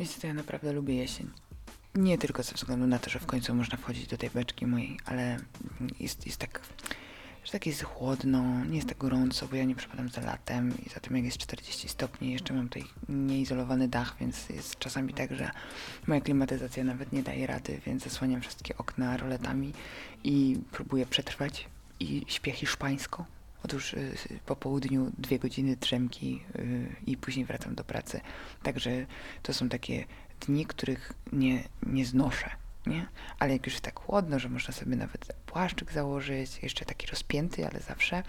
Wiecie, to ja naprawdę lubię jesień. Nie tylko ze względu na to, że w końcu można wchodzić do tej beczki mojej, ale jest, jest tak, że tak jest chłodno, nie jest tak gorąco, bo ja nie przepadam za latem i za tym jak jest 40 stopni, jeszcze mam tutaj nieizolowany dach, więc jest czasami tak, że moja klimatyzacja nawet nie daje rady, więc zasłaniam wszystkie okna roletami i próbuję przetrwać i śpię hiszpańsko. Otóż y, po południu dwie godziny drzemki y, i później wracam do pracy. Także to są takie dni, których nie, nie znoszę. Nie? Ale jak już jest tak chłodno, że można sobie nawet płaszczyk założyć, jeszcze taki rozpięty, ale zawsze,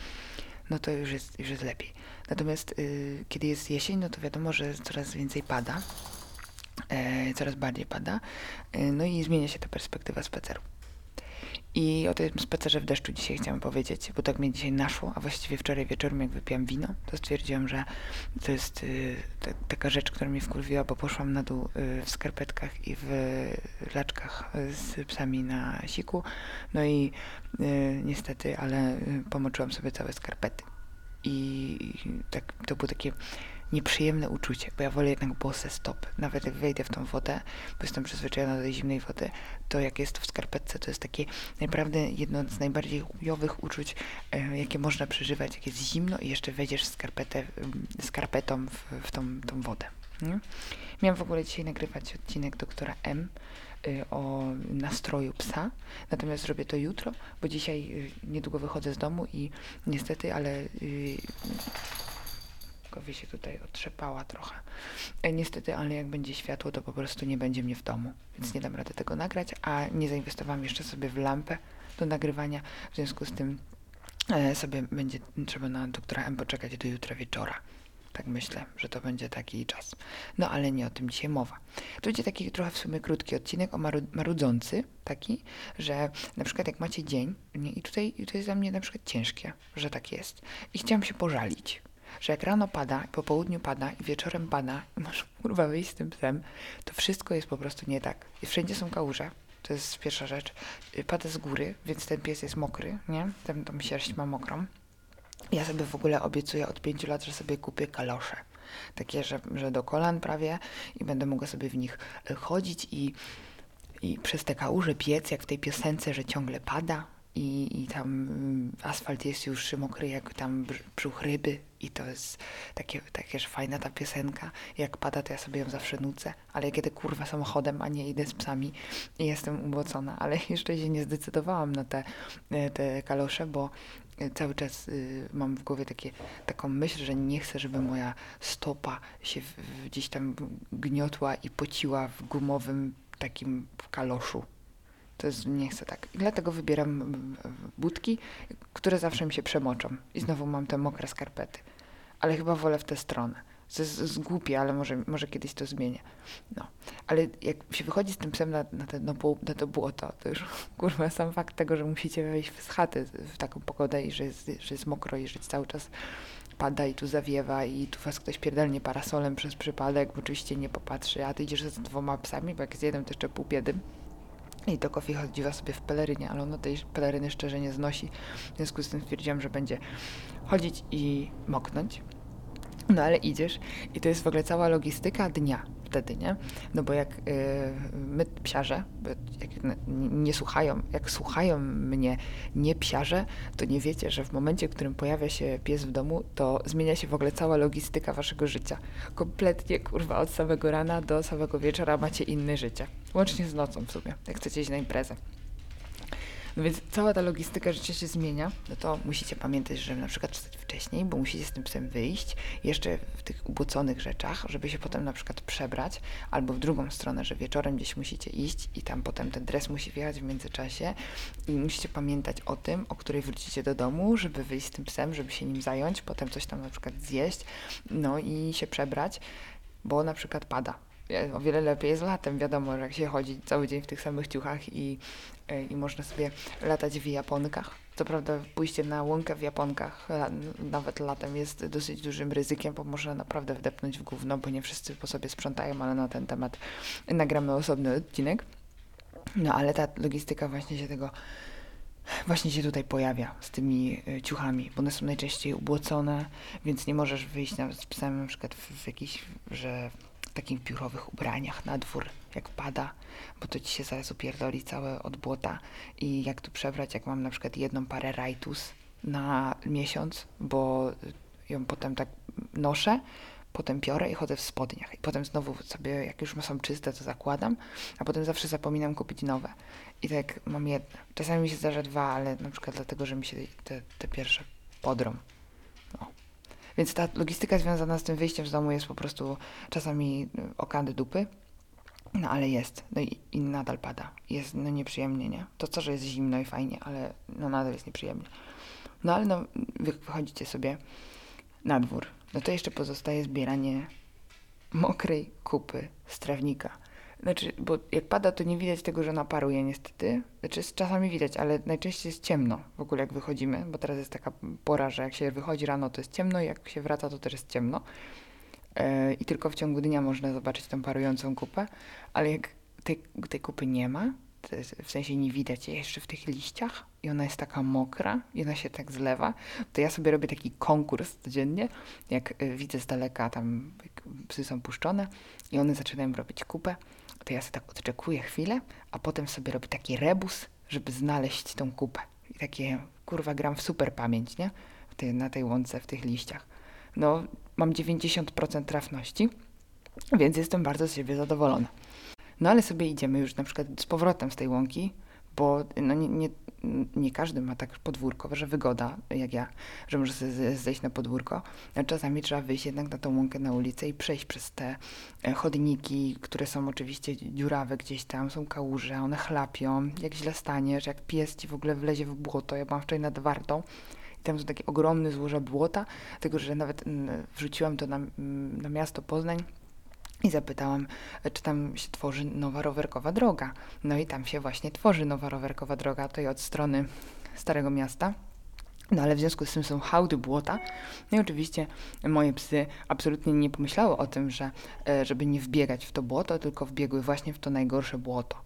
no to już jest, już jest lepiej. Natomiast y, kiedy jest jesień, no to wiadomo, że coraz więcej pada, e, coraz bardziej pada, no i zmienia się ta perspektywa spaceru. I o tym spacerze w deszczu dzisiaj chciałam powiedzieć, bo tak mnie dzisiaj naszło, a właściwie wczoraj wieczorem jak wypiłam wino, to stwierdziłam, że to jest y, ta, taka rzecz, która mnie wkurwiła, bo poszłam na dół y, w skarpetkach i w laczkach z psami na siku, no i y, niestety, ale y, pomoczyłam sobie całe skarpety. I tak, to było takie nieprzyjemne uczucie, bo ja wolę jednak bose stop. Nawet jak wejdę w tą wodę, bo jestem przyzwyczajona do tej zimnej wody, to jak jest to w skarpetce, to jest takie naprawdę jedno z najbardziej chujowych uczuć, e, jakie można przeżywać, jak jest zimno i jeszcze wejdziesz skarpetę, skarpetą w, w tą, tą wodę. Nie? Miałam w ogóle dzisiaj nagrywać odcinek doktora M y, o nastroju psa, natomiast zrobię to jutro, bo dzisiaj y, niedługo wychodzę z domu i niestety, ale Kowie się tutaj otrzepała trochę. E, niestety, ale jak będzie światło, to po prostu nie będzie mnie w domu, więc nie dam rady tego nagrać, a nie zainwestowałam jeszcze sobie w lampę do nagrywania, w związku z tym e, sobie będzie trzeba na doktora M poczekać do jutra wieczora. Tak myślę, że to będzie taki czas. No ale nie o tym dzisiaj mowa. To będzie taki trochę w sumie krótki odcinek o maru marudzący, taki, że na przykład jak macie dzień, nie, i tutaj to jest dla mnie na przykład ciężkie, że tak jest. I chciałam się pożalić że jak rano pada, po południu pada i wieczorem pada i masz kurwa wyjść z tym psem, to wszystko jest po prostu nie tak. I wszędzie są kałuże. To jest pierwsza rzecz. Pada z góry, więc ten pies jest mokry, nie? Ten, tą sierść ma mokrą. Ja sobie w ogóle obiecuję od pięciu lat, że sobie kupię kalosze. Takie, że, że do kolan prawie i będę mogła sobie w nich e, chodzić i, i przez te kałuże piec, jak w tej piosence, że ciągle pada, i, i tam mm, asfalt jest już mokry jak tam brzuch ryby i to jest takie, takie, że fajna ta piosenka. Jak pada, to ja sobie ją zawsze nucę, ale jedę kurwa samochodem, a nie idę z psami i jestem ubocona, ale jeszcze się nie zdecydowałam na te, e, te kalosze, bo e, cały czas y, mam w głowie takie, taką myśl, że nie chcę, żeby moja stopa się w, gdzieś tam gniotła i pociła w gumowym takim kaloszu to jest, nie chcę tak. I dlatego wybieram budki, które zawsze mi się przemoczą. I znowu mam te mokre skarpety. Ale chyba wolę w tę stronę. To jest, jest głupie, ale może, może kiedyś to zmienię. No. Ale jak się wychodzi z tym psem na, na, te, no, na to błoto, to już kurwa sam fakt tego, że musicie wejść z chaty w taką pogodę i że jest, że jest mokro i że cały czas pada i tu zawiewa i tu was ktoś pierdolnie parasolem przez przypadek, bo oczywiście nie popatrzy, a ty idziesz z dwoma psami, bo jak z jednym to jeszcze pół biedy i to Kofi chodziła sobie w pelerynie, ale ona tej peleryny szczerze nie znosi. W związku z tym stwierdziłam, że będzie chodzić i moknąć. No ale idziesz i to jest w ogóle cała logistyka dnia wtedy, nie? No bo jak y, my psiarze, jak nie słuchają, jak słuchają mnie nie psiarze, to nie wiecie, że w momencie, w którym pojawia się pies w domu, to zmienia się w ogóle cała logistyka waszego życia. Kompletnie, kurwa, od samego rana do samego wieczora macie inne życie. Łącznie z nocą w sumie, jak chcecie iść na imprezę. No więc cała ta logistyka życia się zmienia, no to musicie pamiętać, że na przykład wstać wcześniej, bo musicie z tym psem wyjść, jeszcze w tych ubłoconych rzeczach, żeby się potem na przykład przebrać, albo w drugą stronę, że wieczorem gdzieś musicie iść i tam potem ten dres musi wjechać w międzyczasie. I musicie pamiętać o tym, o której wrócicie do domu, żeby wyjść z tym psem, żeby się nim zająć, potem coś tam na przykład zjeść, no i się przebrać, bo na przykład pada o wiele lepiej jest latem, wiadomo, że jak się chodzi cały dzień w tych samych ciuchach i, e, i można sobie latać w japonkach. Co prawda pójście na łąkę w japonkach nawet latem jest dosyć dużym ryzykiem, bo można naprawdę wdepnąć w gówno, bo nie wszyscy po sobie sprzątają, ale na ten temat nagramy osobny odcinek. No ale ta logistyka właśnie się tego właśnie się tutaj pojawia z tymi e, ciuchami, bo one są najczęściej ubłocone, więc nie możesz wyjść z psem na przykład w, w jakiś, że w takich biurowych ubraniach na dwór, jak pada, bo to ci się zaraz upierdoli całe od błota i jak tu przebrać, jak mam na przykład jedną parę rajtus na miesiąc, bo ją potem tak noszę, potem piorę i chodzę w spodniach. I potem znowu sobie, jak już są czyste, to zakładam, a potem zawsze zapominam kupić nowe. I tak mam jedne. Czasami mi się zdarza dwa, ale na przykład dlatego, że mi się te, te pierwsze podrą. Więc ta logistyka związana z tym wyjściem z domu jest po prostu czasami y, okady dupy, no ale jest. No i, i nadal pada. Jest no nieprzyjemnie, nie? To co, że jest zimno i fajnie, ale no nadal jest nieprzyjemnie. No ale no, wy wychodzicie sobie na dwór. No to jeszcze pozostaje zbieranie mokrej kupy z trawnika. Znaczy, bo jak pada, to nie widać tego, że naparuje niestety. Znaczy, czasami widać, ale najczęściej jest ciemno w ogóle jak wychodzimy, bo teraz jest taka pora, że jak się wychodzi rano, to jest ciemno, i jak się wraca, to też jest ciemno. Yy, I tylko w ciągu dnia można zobaczyć tą parującą kupę, ale jak tej, tej kupy nie ma, w sensie nie widać jej jeszcze w tych liściach i ona jest taka mokra i ona się tak zlewa, to ja sobie robię taki konkurs codziennie, jak y, widzę z daleka tam psy są puszczone i one zaczynają robić kupę, to ja sobie tak odczekuję chwilę, a potem sobie robię taki rebus, żeby znaleźć tą kupę. I takie, kurwa, gram w super pamięć, nie? Tej, na tej łące, w tych liściach. No, mam 90% trafności, więc jestem bardzo z siebie zadowolona. No ale sobie idziemy już na przykład z powrotem z tej łąki, bo no nie, nie, nie każdy ma tak podwórko, że wygoda jak ja, że może zejść na podwórko. Czasami trzeba wyjść jednak na tą łąkę na ulicę i przejść przez te e, chodniki, które są oczywiście dziurawe gdzieś tam, są kałuże, one chlapią, jak źle staniesz, jak pies ci w ogóle wlezie w błoto. Ja byłam wczoraj nad Wartą i tam są takie ogromne złoża błota, tego, że nawet wrzuciłam to na, na miasto Poznań, i zapytałam, czy tam się tworzy nowa rowerkowa droga. No i tam się właśnie tworzy nowa rowerkowa droga, i od strony Starego Miasta. No ale w związku z tym są hałdy błota. No i oczywiście moje psy absolutnie nie pomyślały o tym, że e, żeby nie wbiegać w to błoto, tylko wbiegły właśnie w to najgorsze błoto.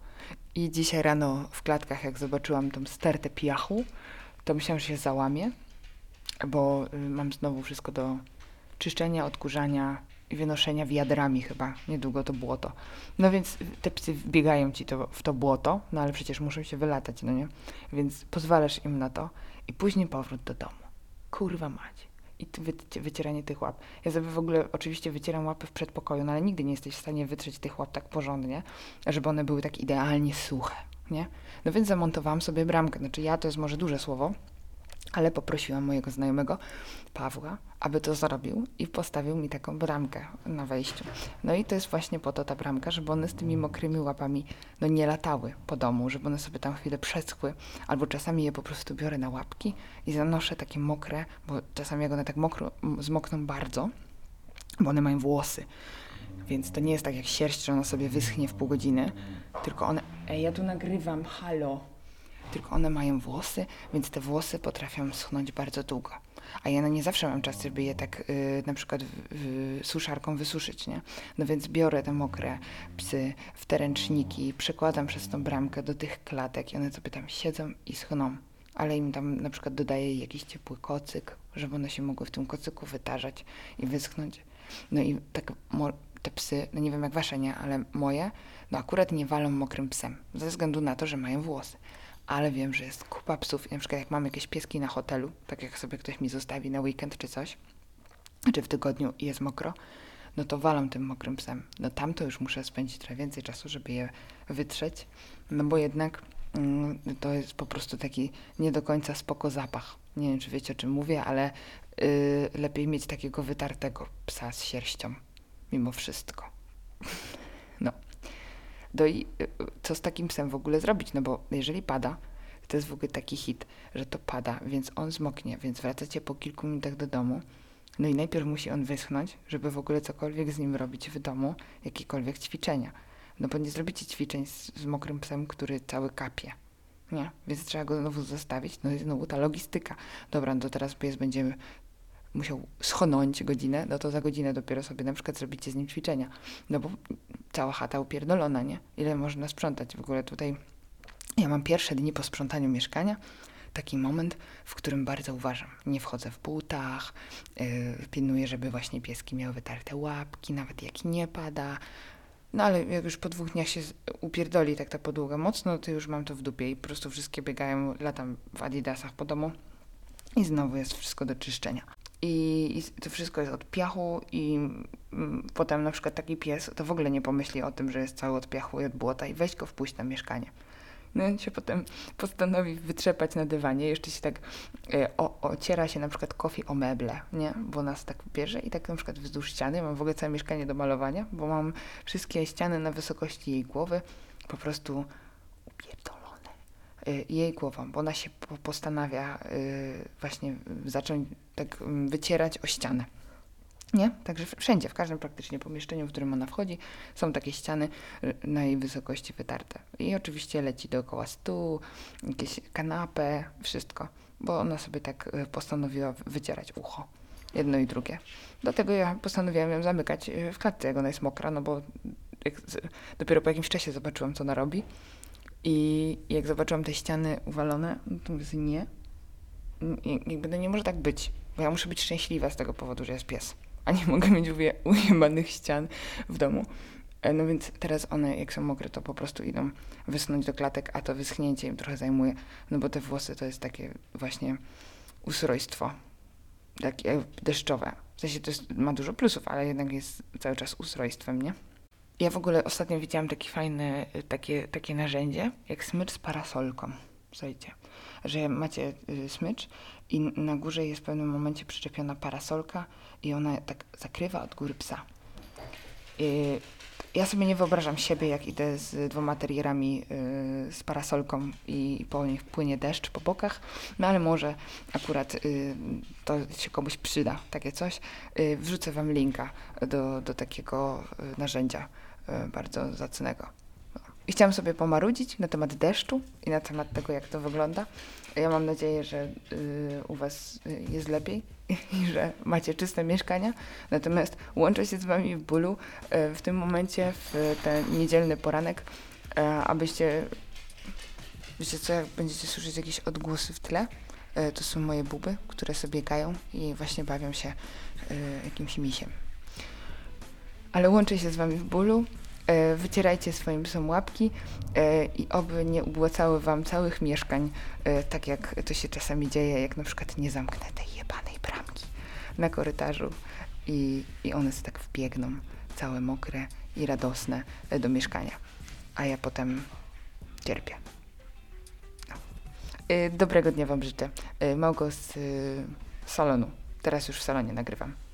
I dzisiaj rano w klatkach, jak zobaczyłam tą stertę piachu, to myślałam, że się załamie, bo y, mam znowu wszystko do czyszczenia, odkurzania, wynoszenia wiadrami chyba, niedługo to błoto. No więc te psy biegają ci to, w to błoto, no ale przecież muszą się wylatać, no nie? Więc pozwalasz im na to i później powrót do domu. Kurwa mać. I wycieranie tych łap. Ja sobie w ogóle oczywiście wycieram łapy w przedpokoju, no ale nigdy nie jesteś w stanie wytrzeć tych łap tak porządnie, żeby one były tak idealnie suche, nie? No więc zamontowałam sobie bramkę. Znaczy ja to jest może duże słowo, ale poprosiłam mojego znajomego Pawła, aby to zrobił i postawił mi taką bramkę na wejściu. No i to jest właśnie po to ta bramka, żeby one z tymi mokrymi łapami no nie latały po domu, żeby one sobie tam chwilę przeschły, albo czasami je po prostu biorę na łapki i zanoszę takie mokre, bo czasami jak one tak mokro, zmokną bardzo, bo one mają włosy, więc to nie jest tak jak sierść, że ona sobie wyschnie w pół godziny, tylko one... Ej, ja tu nagrywam, halo! Tylko one mają włosy, więc te włosy potrafią schnąć bardzo długo. A ja no nie zawsze mam czas, żeby je tak y, na przykład w, w, suszarką wysuszyć, nie? No więc biorę te mokre psy w te ręczniki, przekładam przez tą bramkę do tych klatek i one sobie tam siedzą i schną. Ale im tam na przykład dodaję jakiś ciepły kocyk, żeby one się mogły w tym kocyku wytarzać i wyschnąć. No i tak te psy, no nie wiem jak wasze, nie, ale moje, no akurat nie walą mokrym psem, ze względu na to, że mają włosy ale wiem, że jest kupa psów. I na przykład jak mam jakieś pieski na hotelu, tak jak sobie ktoś mi zostawi na weekend czy coś, czy w tygodniu i jest mokro, no to walam tym mokrym psem. No tam to już muszę spędzić trochę więcej czasu, żeby je wytrzeć, no bo jednak mm, to jest po prostu taki nie do końca spoko zapach. Nie wiem, czy wiecie o czym mówię, ale yy, lepiej mieć takiego wytartego psa z sierścią, mimo wszystko. Y, co z takim psem w ogóle zrobić? No bo jeżeli pada, to jest w ogóle taki hit, że to pada, więc on zmoknie, więc wracacie po kilku minutach do domu. No i najpierw musi on wyschnąć, żeby w ogóle cokolwiek z nim robić w domu, jakiekolwiek ćwiczenia. No bo nie zrobicie ćwiczeń z, z mokrym psem, który cały kapie. Nie? Więc trzeba go znowu zostawić. No i znowu ta logistyka. Dobra, no to teraz pies będzie musiał schonąć godzinę, no to za godzinę dopiero sobie na przykład zrobicie z nim ćwiczenia. No bo cała chata upierdolona, nie? Ile można sprzątać w ogóle tutaj. Ja mam pierwsze dni po sprzątaniu mieszkania, taki moment, w którym bardzo uważam. Nie wchodzę w butach, yy, pilnuję, żeby właśnie pieski miały wytarte łapki, nawet jak nie pada. No ale jak już po dwóch dniach się upierdoli tak ta podłoga mocno, to już mam to w dupie i po prostu wszystkie biegają, latam w adidasach po domu i znowu jest wszystko do czyszczenia. I, I to wszystko jest od piachu i mm, potem na przykład taki pies to w ogóle nie pomyśli o tym, że jest cały od piachu i od błota i weź go wpuść na mieszkanie. No i się potem postanowi wytrzepać na dywanie, jeszcze się tak e, o, ociera się na przykład kofi o meble, nie? Bo nas tak bierze i tak na przykład wzdłuż ściany, mam w ogóle całe mieszkanie do malowania, bo mam wszystkie ściany na wysokości jej głowy po prostu upierdolone. Y, jej głową, bo ona się po- postanawia y, właśnie zacząć tak mm, wycierać o ścianę. Nie? Także wszędzie, w każdym praktycznie pomieszczeniu, w którym ona wchodzi, są takie ściany y, na jej wysokości wytarte. I oczywiście leci dookoła stół, jakieś kanapę, wszystko, bo ona sobie tak y, postanowiła wycierać ucho. Jedno i drugie. Dlatego ja postanowiłam ją zamykać y, w klatce, jak ona jest mokra, no bo dopiero po jakimś czasie zobaczyłam, co ona robi. I jak zobaczyłam te ściany uwalone, no to mówię, nie, jakby nie może tak być, bo ja muszę być szczęśliwa z tego powodu, że jest pies, a nie mogę mieć uje- ujebanych ścian w domu. E, No więc teraz one, jak są mokre, to po prostu idą wysnąć do klatek, a to wyschnięcie im trochę zajmuje, no bo te włosy to jest takie właśnie usrojstwo, takie deszczowe. W sensie to jest, ma dużo plusów, ale jednak jest cały czas usrojstwem, nie? Ja w ogóle ostatnio widziałam takie fajne, takie, takie narzędzie, jak smycz z parasolką. Słuchajcie, że macie y, smycz i na górze jest w pewnym momencie przyczepiona parasolka i ona tak zakrywa od góry psa. Y, ja sobie nie wyobrażam siebie, jak idę z dwoma terierami y, z parasolką i po nich płynie deszcz po bokach, no ale może akurat to się komuś przyda, takie coś. Wrzucę wam linka do, do takiego narzędzia bardzo zacnego. I chciałam sobie pomarudzić na temat deszczu i na temat tego, jak to wygląda. Ja mam nadzieję, że y, u Was y, jest lepiej i że macie czyste mieszkania. Natomiast łączę się z Wami w bólu y, w tym momencie, w ten niedzielny poranek, y, abyście, wiecie co, jak będziecie słyszeć jakieś odgłosy w tle, y, to są moje buby, które sobie gają i właśnie bawią się y, jakimś misiem. Ale łączę się z Wami w bólu. E, Wycierajcie swoim psom łapki e, i oby nie ubłacały Wam całych mieszkań, e, tak jak to się czasami dzieje, jak na przykład nie zamknę tej jebanej bramki na korytarzu i, i one sobie tak wbiegną, całe mokre i radosne do mieszkania, a ja potem cierpię. No. Dobrego dnia Wam życzę. Małgo z salonu. Teraz już w salonie nagrywam.